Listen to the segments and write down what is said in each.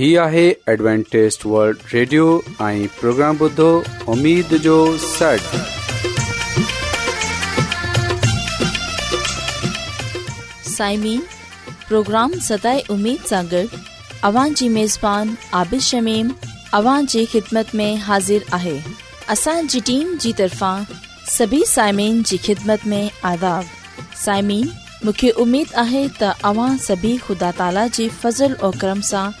هي آهي ॲಡ್وانٽيست world radio ۽ programme بدو اميد جو سٽ سائمين پروگرام ستاي اميد سانگر اوان جي ميزبان عابد شميم اوان جي خدمت ۾ حاضر آهي اسان جي ٽيم جي طرفان سڀي سائمين جي خدمت ۾ آداب سائمين مونکي اميد آهي ته اوان سڀي خدا تالا جي فضل ۽ کرم سان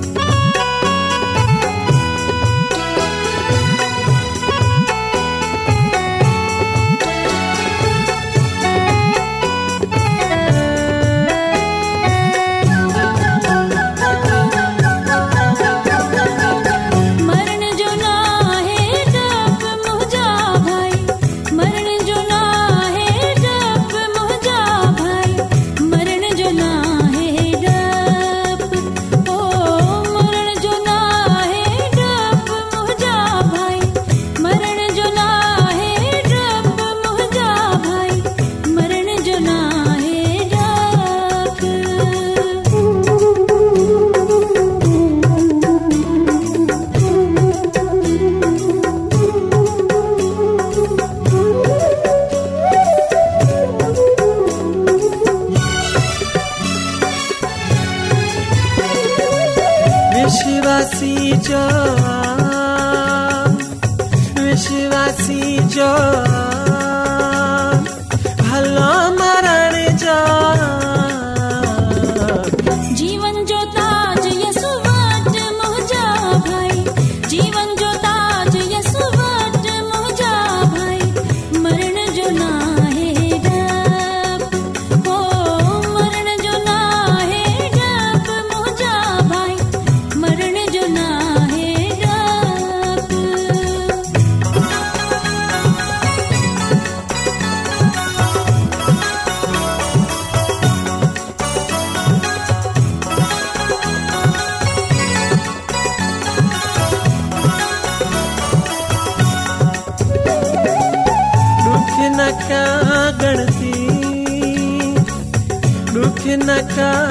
cara.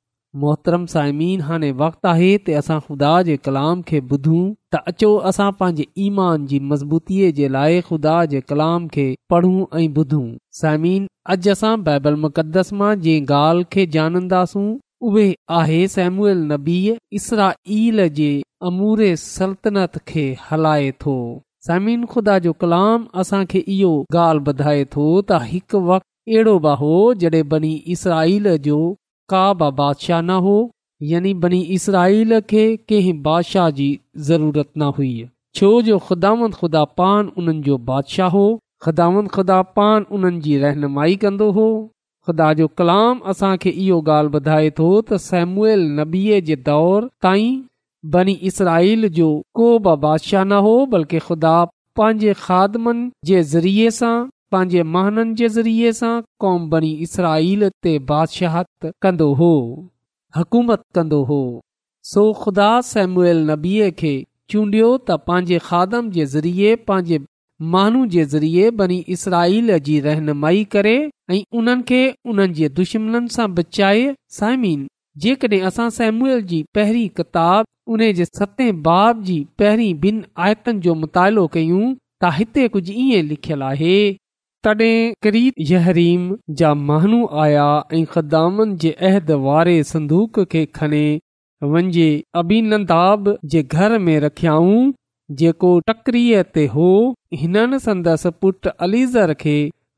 मोहतरम साइमिन हाणे वक़्तु आहे त असां ख़ुदा जे कलाम खे ॿुधूं त अचो असां पंहिंजे ईमान जी मज़बूतीअ जे लाइ खुदा जे कलाम खे पढ़ूं ऐं ॿुधूं साइम मुक़दस मां जंहिं ॻाल्हि खे जानंदासूं उहे आहे सेमुएल नबी इसरा इल जे अमूरे सल्तनत खे हलाए थो समीन ख़ुदा जो कलाम असांखे इहो ॻाल्हि ॿुधाए थो त हिकु वक्त अहिड़ो बि हो बनी जाल जो का बादशाह न हो यानी बनी इसराईल खे कंहिं बादशाह जी ज़रूरत न हुई छो जो ख़ुदांद ख़ुदा पान उन्हनि जो बादशाह हो ख़ुदांद ख़ुदा पान उन्हनि जी रहनुमाई कंदो हो ख़ुदा जो कलाम असांखे इहो ॻाल्हि ॿुधाए थो त सैमुएल नबीअ जे दौर ताईं बनी इसराईल जो को बि बादशाह न हो बल्कि ख़ुदा पंहिंजे खादमनि जे ज़रिये सां पंहिंजे महाननि जे ज़रिये सां कौम बनी इसराल ते बादशाहत कंदो हो हकूमत कंदो हो सो ख़ुदा सेम्यूल नबीअ खे चूंडियो त पंहिंजे खादम जे ज़रिए पंहिंजे माहनू जे ज़रिए बनी इसराल जी रहनुमाई करे ऐं उन्हनि खे उन्हनि जे दुश्मन सां बचाए साइमीन जेकॾहिं असां सेम्यूल जी पहिरीं किताब उन जे सते बाब जी पहिरीं ॿिनि आयतनि जो मुतालो कयूं त हिते कुझु ईअं लिखियलु आहे तॾहिं करीम यहरीम जा महानू आया ऐं ख़्दामनि जे अहद वारे संदूक खे खणे वंञ अभिनब जे घर में रखियाऊं जेको टकरीअ ते हो हिननि संदसि पुटु अलीज़र खे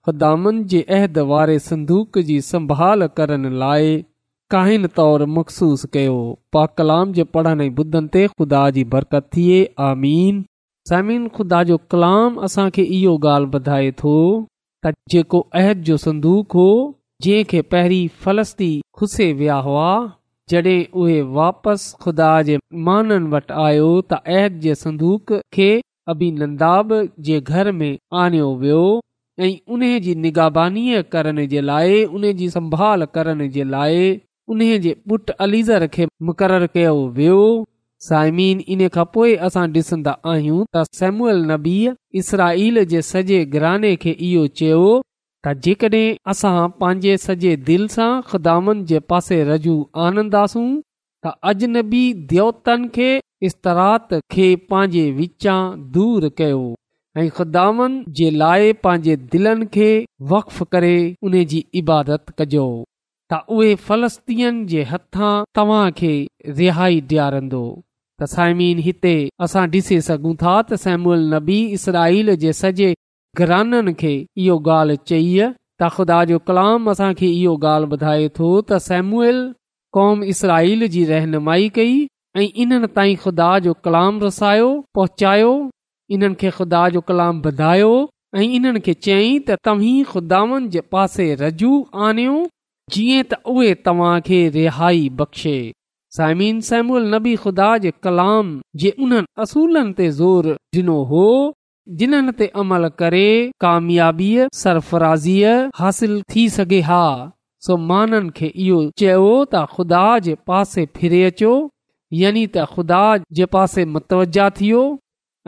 ख़्दामनि जे अहद वारे संदूक जी संभाल करण लाइ काहिन तौरु मखसूस कयो पा कलाम जे पढ़ण ऐं ॿुधनि ते ख़ुदा जी बरकत थिए आमीन समीन ख़ुदा जो कलाम असांखे इहो ॻाल्हि ॿुधाए थो त जेको अहद जो संदूक हुओ जंहिंखे पहिरीं फलस्ती खुसे विया हुआ जॾहिं उहे वापसि ख़ुदा जे महिमाननि वटि आयो त अहिद जे संदूक खे अभिनंदाब जे घर में आणियो वियो ऐं उन जी निगाबानीअ करण जे लाइ उन जी संभाल करण जे लाइ उन जे पुटु अलीज़र खे मुक़ररु कयो वियो साइमीन इन खां पोइ असां ॾिसंदा आहियूं त सेमुअल नबी इसराईल जे सॼे घराने खे इहो चयो त जेकॾहिं असां पंहिंजे सॼे दिलि सां जे पासे रजू आनंदासूं त अजनबी देयोतनि खे इस्तरात खे पंहिंजे विचां दूर कयो ऐं ख़िदामनि जे लाइ पंहिंजे दिलनि खे वक्फ करे उन इबादत कजो त उहे फ़लस्तीन जे हथां तव्हां खे रिहाई ॾियारंदो त साइमीन हिते असां ॾिसी सघूं था त सेमूअल नबी इसराल जे सॼे घराननि खे इहो ॻाल्हि चई त ख़ुदा जो कलाम असांखे इहो ॻाल्हि ॿुधाए थो त सेमूअल कौम इसराईल जी रहनुमाई कई ऐं इन्हनि ताईं ख़ुदा जो कलाम रसायो पहुचायो इन्हनि खे ख़ुदा जो कलाम ॿुधायो ऐं इन्हनि खे चयईं त तव्हीं जे पासे रजू आणियो जीअं त उहे तव्हां खे रिहाई बख़्शे साइमीन सैमल नबी ख़ुदा जे कलाम जे उन्हनि असूलनि ते ज़ोर डि॒नो हो जिन्हनि ते अमल करे कामयाबीअ सरफराज़ीअ हासिल थी सघे हा सो माननि खे इहो चयो त ख़ुदा जे पासे फिरे अचो यानी त ख़ुदा जे पासे मतवजा थियो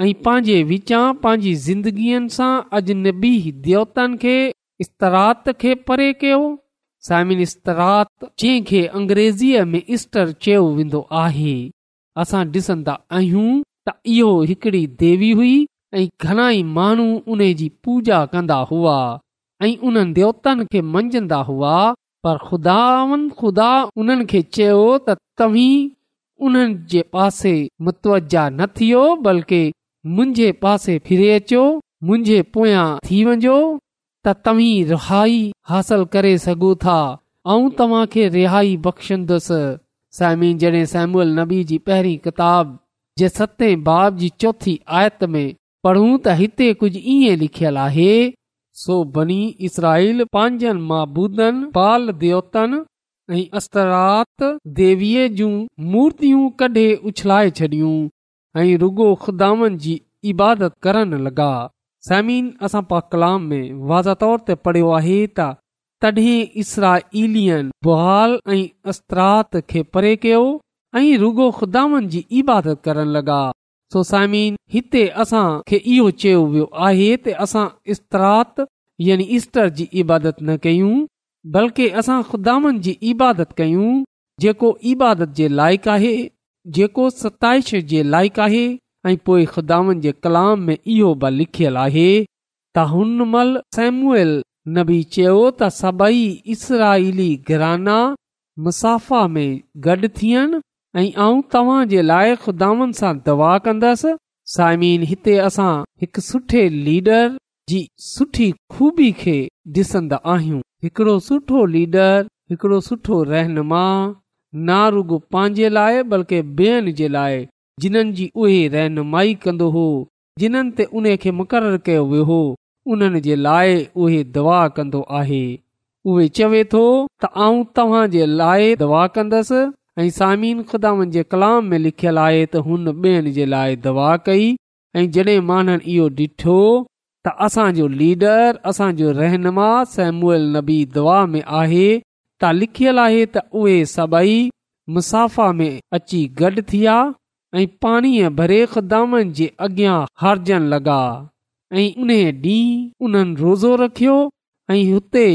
ऐ पंहिंजे विचां पांजी ज़िंदगीअ सां अज नबी खे इस्तरात खे परे कयो साइमिन जंहिं खे अंग्रेजीअ में ईस्टर चयो वेंदो आहे असां ॾिसंदा आहियूं त इहो हिकिड़ी देवी हुई ऐं घणाई माण्हू उन जी पूजा कंदा हुआ ऐं उन्हनि देवताउनि खे मंझंदा हुआ पर ख़ुदा उन्हनि खे चयो त तव्हीं उन्हनि जे पासे मुतवज न थियो बल्कि मुंहिंजे पासे फिरे अचो मुंहिंजे पोयां थी वञो त तवीं रिहाई हासिल करे सघो था ऐं तव्हांखे रिहाई बख़्शंदुसि सैमी जॾहिं सैम्यूल नबी जी पहिरीं किताब जे सते बाब जी चौथी आयत में पढ़ूं त हिते कुझु ईअं लिखियलु आहे सो बनी इसराईल पंहिंजनि महाबूदनि पाल देतनि ऐं अस्तरात देवीअ जूं मूर्तियूं कढे उछलाए छॾियूं ऐं रुॻो ख़ुदानि जी इबादत करण लॻा समीन असां पा कलाम में वाज़ा तौर ते पढ़ियो आहे त तॾहिं इसरा बुहाल ऐं अस्तरात खे परे कयो ऐं रुगो खुदानि जी इबादत करण लॻा सो साइमिन हिते असां खे इहो चयो वियो आहे त असां इस्तरात यानी इस्तर जी इबादत न कयूं बल्कि असां ख़ुदानि जी इबादत कयूं जेको इबादत जे लाइक़ु आहे जेको सताइश जे लाइक़ु आहे ऐं पोइ ख़ुदान जे कलाम में इहो बि लिखियलु आहे त हुनमहिल सैम्यूल नबी चयो त सभई इसराईली घराना मुसाफ़ा में गॾु थियनि ऐं आऊं तव्हां जे लाइ ख़ुदानि सां दवा कंदसि साइमीन हिते असां हिकु सुठे लीडर जी सुठी खूबी खे ॾिसंदा आहियूं हिकिड़ो सुठो लीडर हिकिड़ो सुठो रहनुमा रुगो पंहिंजे लाइ बल्कि ॿियनि जे लाइ जिन्हनि जी उहे रहनुमाई कंदो हो जिन्हनि ते उन खे मुक़ररु कयो वियो हो उन्हनि जे लाइ उहे दवा कंदो आहे उहे चवे थो त आऊं तव्हां जे लाइ दवा कंदुसि ऐं सामीन खुदान जे कलाम में लिखियलु आहे त हुन ॿियनि जे लाइ दवा कई ऐं जडे॒ मां इहो ॾिठो त असांजो लीडर असांजो रहनुमा सहमूअल नबी दवा में आहे त लिखियलु आहे त उहे सभई मुसाफ़ा में अची गॾु थिया ऐं पाणीअ भरे ख़ुदिनि जे अॻियां हारजणु लॻा ऐं उन ॾींहुं उन्हनि रोज़ो रखियो ऐं हुते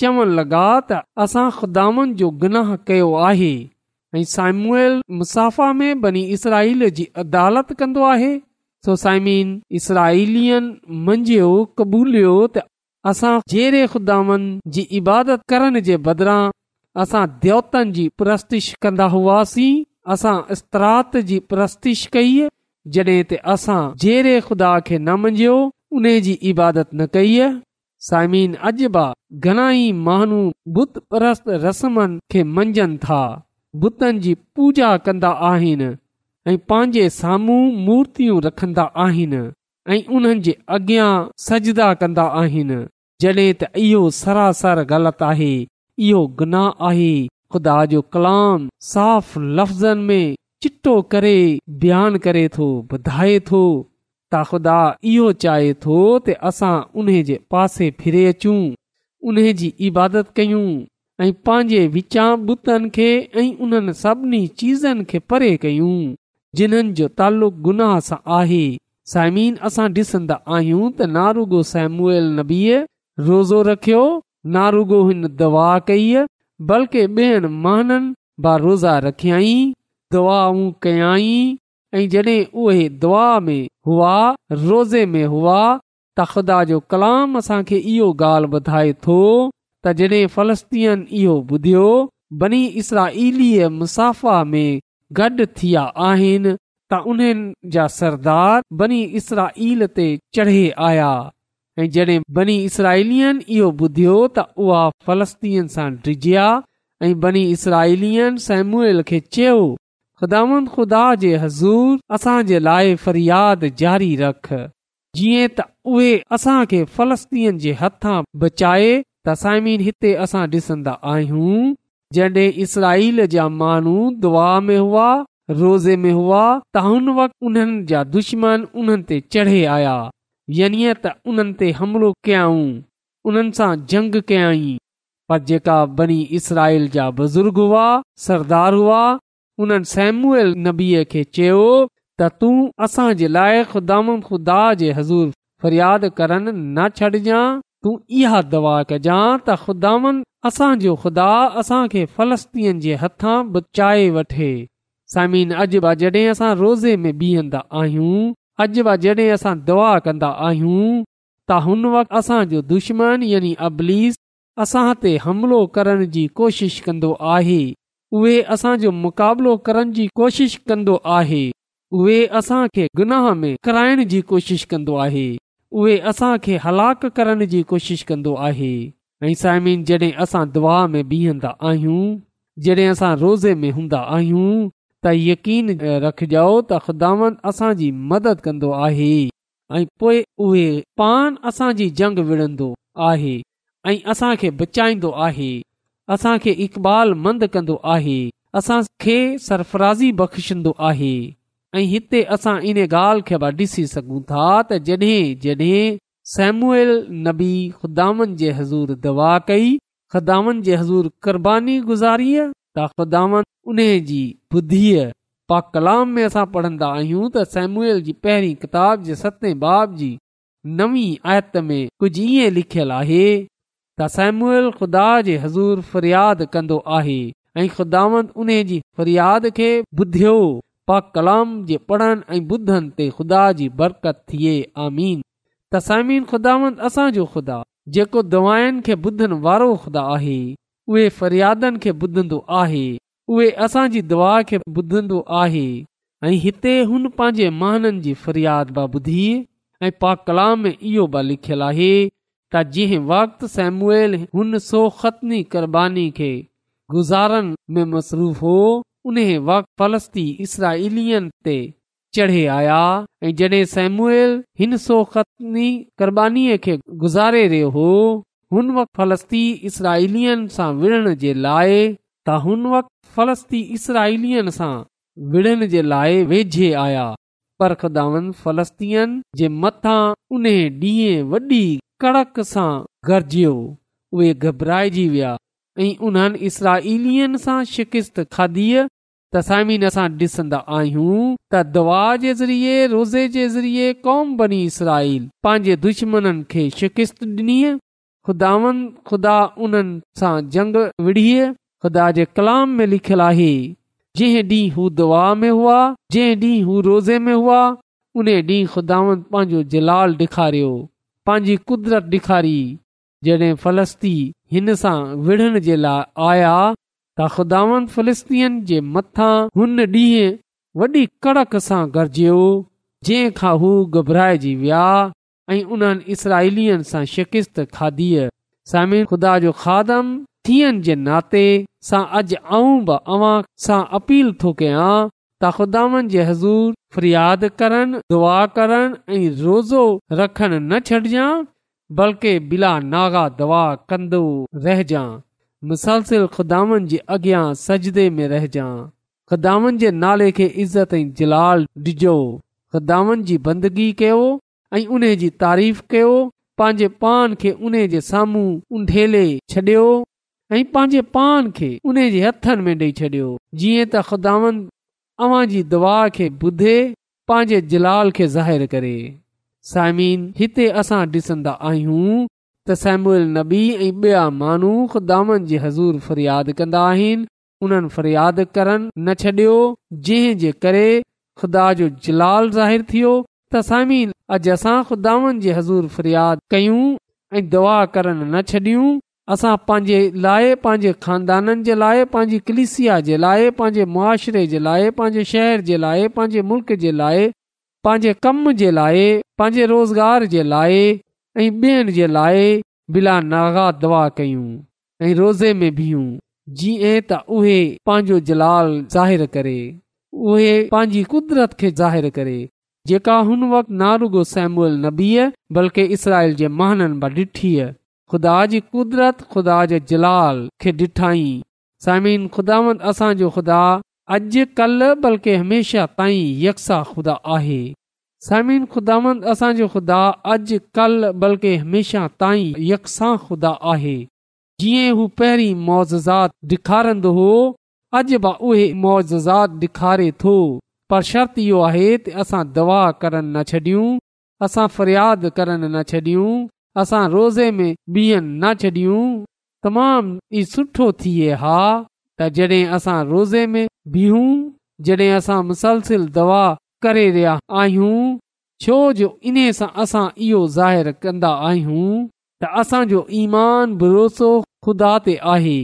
चवण लॻा त असां ख़ुदिनि जो गुनाह कयो आहे ऐं सामुअल मुसाफ़ा में बनी इसराईल जी अदालत कन्दो आहे सोसाइमीन इसराइलियन मंझियो कबूलियो त असां जहिड़े ख़ुदिनि जी इबादत करण जे बदिरां असां दौतनि जी प्रस्तिश कंदा हुआसीं असां इस्तरात जी प्रस्तिश कई जॾहिं त असां जहिड़े खुदा खे न मंझयो उन जी इबादत न कई साइमीन अजा घणा ई माण्हू बुत परस्तनि था बुतनि जी पूजा कंदा आहिनि ऐ पंहिंजे साम्हूं मूर्तियूं रखंदा आहिनि ऐ उन्हनि जे अॻियां सजदा कंदा आहिनि जड॒हिं त इहो सरासर ग़लति आहे इहो गुनाह आहे ख़ुदा जो कलाम साफ़ लफ़्ज़नि में चिटो करे थो ॿुधाए थो त ख़ुदा इहो चाहे थो असां उन जे पासे फिरे अचूं उन जी इबादत कयूं ऐं पंहिंजे विचां बुतनि खे ऐं उन्हनि सभिनी चीज़नि खे परे कयूं जिन्हनि जो गुनाह सां आहे साइमीन असां ॾिसंदा आहियूं त नारुगो सेमुएल नबी रोज़ो रखियो नारुगो हिन दवा कई बल्कि ॿियनि महाननि बा रोज़ा रखियई दुआऊं कयई ऐं जॾहिं उहे दुआ में हुआ रोज़े में हुआ त ख़ुदा जो कलाम असांखे इहो ॻाल्हि ॿुधाए थो त जडे॒ फ़लस्तीन इहो ॿुधियो बनी इसरा मुसाफ़ा में गॾु थिया आहिनि त उन्हनि जा सरदार बनी इसरा ते चढ़े आया ऐं जड॒हिं बनी इसराईलियन इहो ॿुधियो त उआ फलस्तीयुनि सां डिझया ऐं बनी इसराईलियन सेमुल खे चयो ख़ुदा जे हज़ूर असां जे लाइ फरियाद जारी रख जीअं त उहे असां खे फलस्तीयुनि जे हथा बचाए त साइमीन हिते असां डि॒संदा आहियूं जड॒हिं इसराईल जा माण्हू दुआ में हुआ रोज़े में हुआ त हुन वक़्त जा दुश्मन उन्हनि ते चढ़े आया यानी त उन्हनि ते हमिलो कयाऊं उन्हनि सां जंग कयाई पर जेका इसराइल जा बुज़ुर्ग हुआ सरदार हुआ उन्हनि सैमुएल नबीअ खे चयो त तूं असांजे लाइ ख़ुदा जे हज़ूर फ़रियाद करणु न छॾजांइ तूं इहा दवा कजांइ त ख़ुदान असांजो ख़ुदा असांखे फ़लस्तीन जे हथां बचाए वठे समीन अजबा जॾहिं असां रोज़े में बीहंदा आहियूं अजा जॾहिं असां दुआ कंदा आहियूं त हुन वक़्तु असांजो दुश्मन यानी अबलीस असां ते हमिलो करण जी कोशिश कंदो आहे उहे असांजो मुक़ाबिलो करण जी कोशिशि कंदो आहे उहो असां गुनाह में कराइण जी कोशिश कंदो आहे उहे असांखे हलाक करण जी कोशिश कंदो आहे ऐं जॾहिं असां दुआ में बीहंदा आहियूं जॾहिं असां रोज़े में हूंदा आहियूं त यकीन रखजाओ त ख़ुदान असांजी मदद कंदो आहे ऐं पोइ उहे पान असांजी जंग विढ़ंदो आहे ऐं असांखे बचाईंदो आहे असांखे इक़बाल मंद कंदो आहे असां खे सरफराज़ी आहे ऐं हिते असां इन ॻाल्हि खे ॾिसी सघूं था त जड॒हिं जॾहिं नबी ख़ुदान जे हज़ूर दवा कई ख़ुदान जे हज़ूर क़ुरबानी गुज़ारी त ख़ुदा जी बुधीअ पा कलाम में पढ़ंदा आहियूं त सेमूअल जी पहिरीं किताब जे सते बाब जी नवी आयत में कुझु ईअं लिखियलु आहे त सेम्यूअल ख़ुदा जे हज़ूर फ़रियाद कंदो आहे ऐं ख़ुदावंत उन्हे फरियाद खे ॿुधियो पा कलाम जे पढ़नि ऐं ॿुधनि ते ख़ुदा जी बरकत थिए आमीन त सामीन ख़ुदावंत असांजो ख़ुदा जेको दुआनि खे ॿुधनि वारो ख़ुदा आहे उहे फरियादनि खे ॿुधंदो आहे उहे असांजी दुआ खे ॿुधंदो आहे ऐं हिते हुन पंहिंजे महाननि जी फ़रियाद बि ॿुधी ऐं पा कलाम इहो बि लिखियलु आहे त जंहिं वक़्तु सेमूल हुन सो ख़तनी में मसरूफ़ हो उन फलस्ती इसराईली ते चढ़े आया ऐ जड॒हिं सेमूएल हिन सो ख़तनी गुज़ारे रहियो हो हुन वक़्तु फ़लस्ती इसराईलीअ सां विढ़ण जे लाइ त हुन वक़्तु फ़लस्ती इसराईलीअ सां विण जे लाइ वेझे आया परखदावनि फ़लस्तीअ जे मथां उन ॾींहं वॾी कणक सां गरजियो उहे घबराइजी विया ऐं उन्हनि इसरा सां शिकिस्त खाधीअ त साइमीन असां ॾिसंदा आहियूं त दवा जे ज़रिए रोज़े जे ज़रिए क़ौम बनी इसराल पंहिंजे दुश्मन खे शिकस्त ॾिनी ख़ुदावन ख़ुदा उन्हनि सां जंग विढ़ीअ ख़ुदा जे कलाम में लिखियलु आहे जंहिं ॾींहुं हू दुआ में हुआ जंहिं ॾींहुं हू रोज़े में हुआ उन ॾींहुं ख़ुदावन पंहिंजो जलाल ॾेखारियो पंहिंजी कुदरत ॾेखारी जॾहिं फ़लस्ती हिन सां विढ़ण जे लाइ आया त ख़ुदावन फ़लस्तीन जे मथां हुन डींहुं वॾी कड़क सां गॾियो जंहिंखां हू घबराएजी विया ऐं उन्हनि इसराइलियुनि सां खादम खाधी आहे नाते सां अॼु अऊं सां अपील थो कयां त फरियाद करणु दुआ करणु रोज़ो रखणु न छॾजां बल्कि बिला नागा दुआ कंदो रहिजां मुसलसिल ख़ुदानि जे अॻियां सजदे में रहिजां ख़ुदानि जे नाले खे इज़त ऐं जलाल डिजो ख़ुदामनि जी बंदगी कयो ऐं उन जी तारीफ़ कयो पंहिंजे पान खे उन जे साम्हूं उंढेले छडि॒यो ऐं पंहिंजे पान खे उन जे हथनि में ॾेई छॾियो जीअं त ख़ुदान अव्हां जी दवा खे ॿुधे पंहिंजे जलाल खे ज़ाहिरु करे साइमीन हिते असां ॾिसंदा आहियूं त नबी ऐं ॿिया माण्हू हज़ूर फ़रियाद कंदा आहिनि उन्हनि फ़रियाद करण न छॾियो जंहिं जे करे ख़ुदा जो जलाल ज़ाहिरु थियो त सामीन अॼु असां ख़ुदानि जी हज़ूर फ़रियाद कयूं ऐं दवा करण न छॾियूं असां पंहिंजे लाइ पंहिंजे खानदाननि जे लाइ पंहिंजी कलिसिया जे लाइ पंहिंजे मुआशरे जे लाइ पंहिंजे शहर जे लाइ पंहिंजे मुल्क़ जे लाइ पंहिंजे कम जे लाइ पंहिंजे रोज़गार जे लाइ ऐं ॿियनि जे लाइ बिला नागा दवा कयूं ऐं रोज़े में बीहूं जीएं त उहे पंहिंजो जलाल ज़ाहि करे उहे पंहिंजी कुदरत खे ज़ाहिरु करे जेका हुन वक़्ति नारुगो सैमल नबीअ बल्कि इसराइल जे महाननि ॾिठी ख़ुदा जी कुदरत ख़ुदा जे जलाल खे डि॒ठाईं समिन ख़ुदा असांजो ख़ुदा अॼु कल बल्कि हमेशह ताईं यकसा खुदा आहे समिन ख़ुदांद असांजो ख़ुदा अॼु कल बल्कि हमेशह ताईं यकसा ख़ुदा आहे जीअं हू पहिरीं मोज़ात डि॒खारंदो हो अॼु बि उहे मोज़ात डे॒खारे थो पर शर्त इहो आहे त असां दवा करण न छॾियूं असां फ़रियाद करण न छॾियूं असां रोज़े में बिहनि न छॾियूं तमामु ई सुठो थिए हा त जॾहिं असां रोज़े में बीहूं जॾहिं असां मुसलसिल दवा करे रहिया आहियूं छो जो इन सां असां इहो ज़ाहिरु कंदा आहियूं त असांजो ईमान भरोसो ख़ुदा ते आहे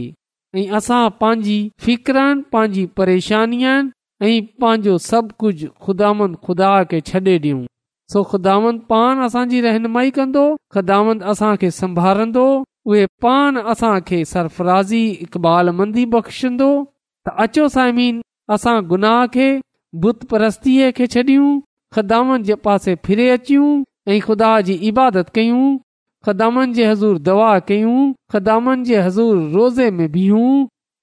ऐं असां पंहिंजी फिकरनि पंहिंजी परेशानियुनि ऐं पंहिंजो सभु कुझु ख़ुदांद ख़ुदा खे छॾे ॾियूं सो ख़ुदांद पान असांजी रहनुमाई कंदो ख़दाम असांखे संभालंदो उहे पान असांखे सरफराज़ी इक़बाल मंदी बख़्शंदो त अचो साइमीन असां गुनाह खे बुत परस्तीअ खे छॾियूं ख़दामन जे पासे फिरे अचूं ऐं ख़ुदा जी इबादत कयूं ख़दामनि जे हज़ूर दवा कयूं ख़दामनि जे हज़ूर रोज़े में बीहूं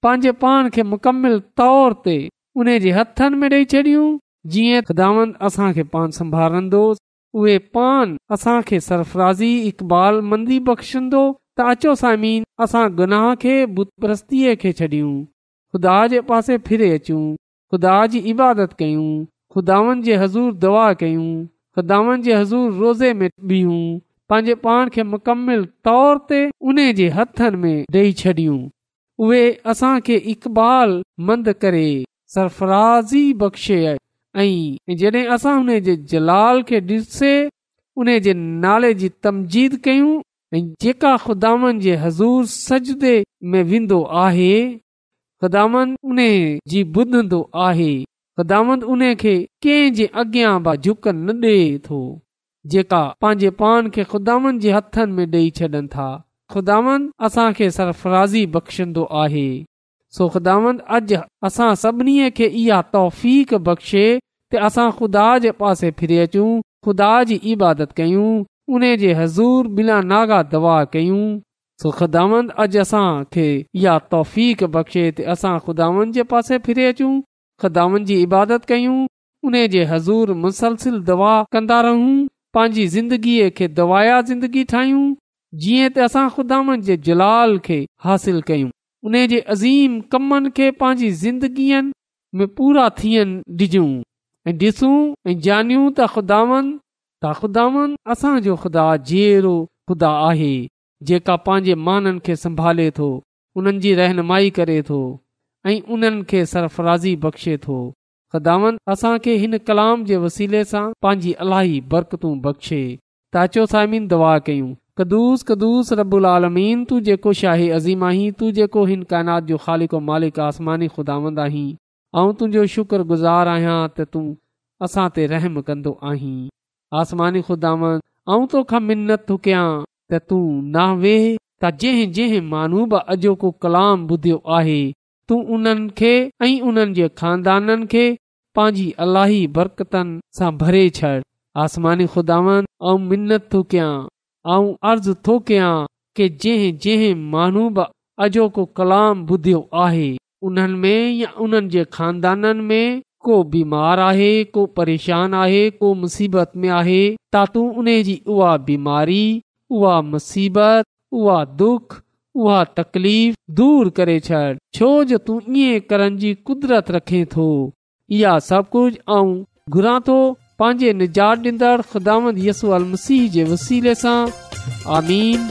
पंहिंजे पान खे मुकमिल तौर ते उन जे हथनि में ॾेई छॾियूं जीअं ख़ुदावन असांखे पान संभालंदो उहे पान असांखे सरफराज़ी इक़बाल मंदी बख़्शंदो त अचो सामीन असां गुनाह खेस्तीअ खे छॾियूं ख़ुदा जे पासे फिरे अचूं ख़ुदा जी इबादत कयूं ख़ुदावनि जे हज़ूर दवा कयूं ख़ुदावनि जे हज़ूर रोज़े में बीहूं पंहिंजे पाण खे मुकमिल तौर ते उन जे हथनि में ॾेई छॾियूं उहे असां खे इक़बाल मंद करे सरफराज़ी बख़्शे आहे जॾहिं असां हुन जे जलाल खे ॾिसे उन जे नाले जी तमजीद कयूं ऐं जेका ख़ुदानि जे हज़ूर सजदे में वेंदो आहे गुदान उन जी ॿुधंदो आहे ख़ुदान उन खे कंहिं जे अॻियां बि झुक न ॾिए थो जेका पंहिंजे पान खे ख़ुदान जे हथनि में ॾेई छॾनि था ख़ुदान असांखे सरफराज़ी बख़्शंदो आहे सुखदामं अॼु असां सभिनी खे इहा तौफ़ बख़्शे ते असां ख़ुदा जे पासे फिरी अचूं ख़ुदा जी इबादत कयूं उन जे हज़ूर बिना नागा दवा कयूं सुखदांद अॼु असांखे इहा बख़्शे ते असां ख़ुदावन जे पासे फिरी अचूं ख़ुदावन जी इबादत कयूं उन जे हज़ूर मुसलसिल दवा कंदा रहूं पंहिंजी ज़िंदगीअ खे दवाया ज़िंदगी ठाहियूं जीअं त असां ख़ुदानि जे जुलाल खे हासिल कयूं उन जे अज़ीम कमनि खे पंहिंजी ज़िंदगीअ में पूरा थियनि ॾिजूं ऐं ॾिसूं ऐं जानियूं त ख़ुदावन त ख़ुदान असांजो ख़ुदा जीअरो ख़ुदा आहे जेका पंहिंजे माननि खे संभाले थो उन्हनि जी रहनुमाई करे थो ऐं उन्हनि खे सरफराज़ी बख़्शे थो ख़ुदावन असांखे हिन कलाम जे वसीले सां पंहिंजी अलाही बरकतूं बख़्शे त अचो साइमीन दुआ कयूं कदुस कदुस आलमीन तूं जेको शाही अज़ीम आहीं तूं जेको हिन काइनात जो ख़ाली मालिक आसमानी ख़ुदावंद आहीं ऐं तुंहिंजो शुक्रगुज़ार आहियां त तूं असां ते रहम कंदो आहीं आसमानी खुदांदा त तू ना वेह त जंहिं जंहिं मानू बि अॼोको कलाम ॿुधियो आहे तूं उन्हनि खे ऐं उन्हनि जे खानदाननि खे पंहिंजी अलाही बरकतनि सां भरे छॾ आसमानी खुदावंद मिनत थो कियां आऊं अर्ज़ थो कयां की जंहिं जंहिं माण्हू बि अॼोको कलाम ॿुधियो आहे उन्हनि में या उन्हनि जे खानदाननि में को बीमार आहे को परेशान आहे को मुसीबत में आहे तूं उन जी उहा बीमारी उहा मुसीबत उहा दुख उहा तकलीफ़ दूर करे छॾ छो जो तूं ईअं करण जी कुदरत रखे थो इहा सभु कुझु आऊं घुरां थो पंहिंजे निजात ॾींदड़ ख़ुदामद यसू अल मसीह जे वसीले सां आमीन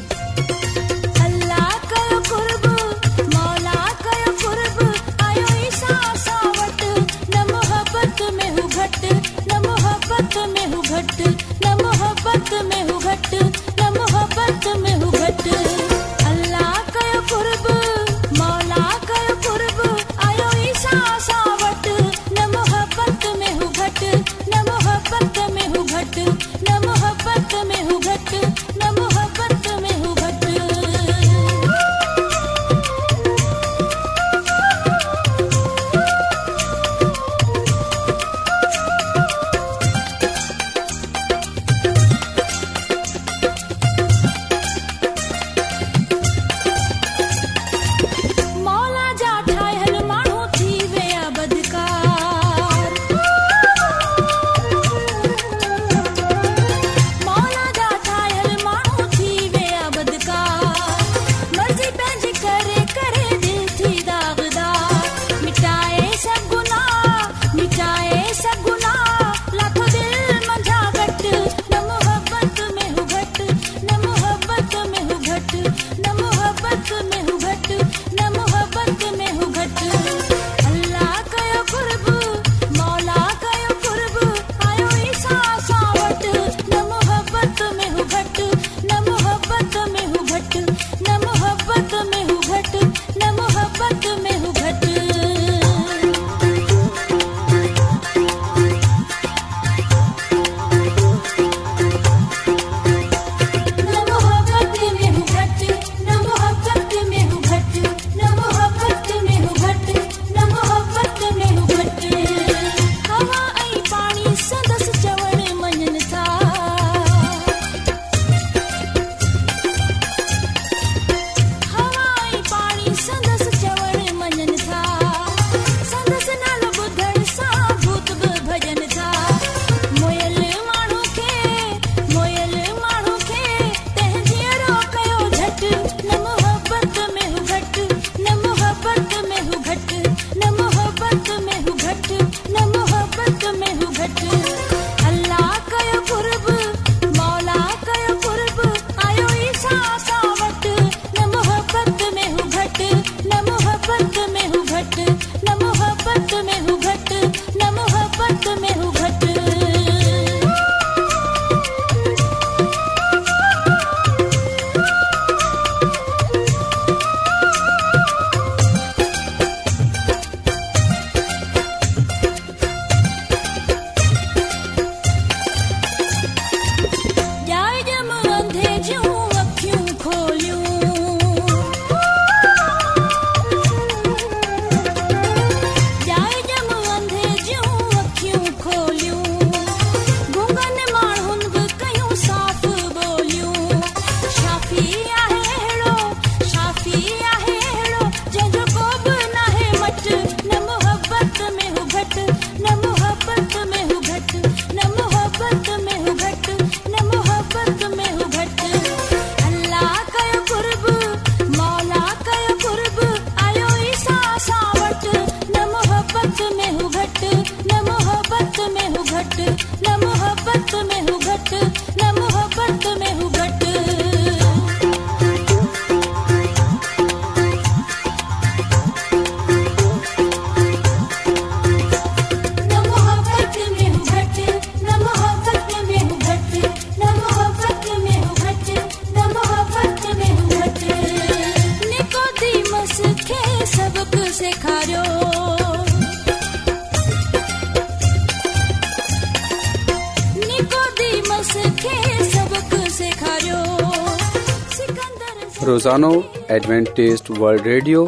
ज़ोनो एडवेंटेज़ वल्ड रेडियो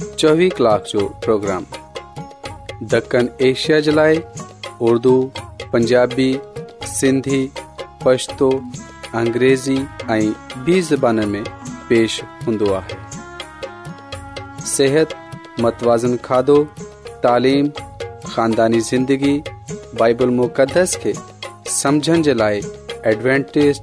चोवीह کلاک جو پروگرام دکن ایشیا جلائے اردو پنجابی سندھی پشتو पशतो अंग्रेज़ी ऐं ॿी ज़बान में पेश हूंदो आहे सिहत मतवाज़न खाधो तालीम ख़ानदानी ज़िंदगी बाइबल मुक़दस खे समुझण जे लाइ एडवेंटेज़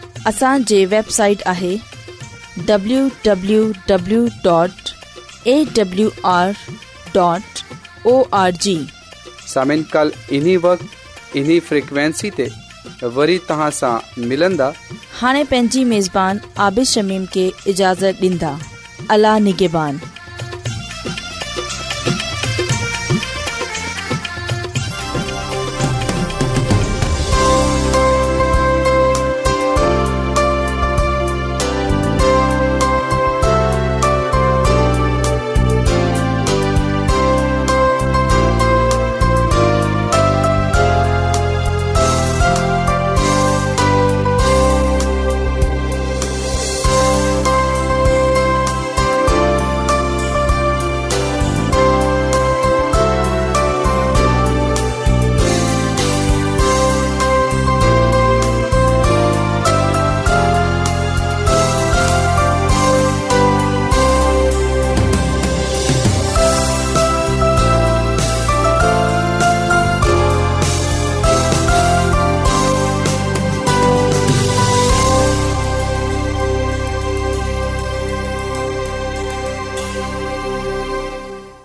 असांजे वेबसाइट आहे हाणे पंहिंजी मेज़बान عابد शमीम खे اجازت ॾींदा अला निगेबान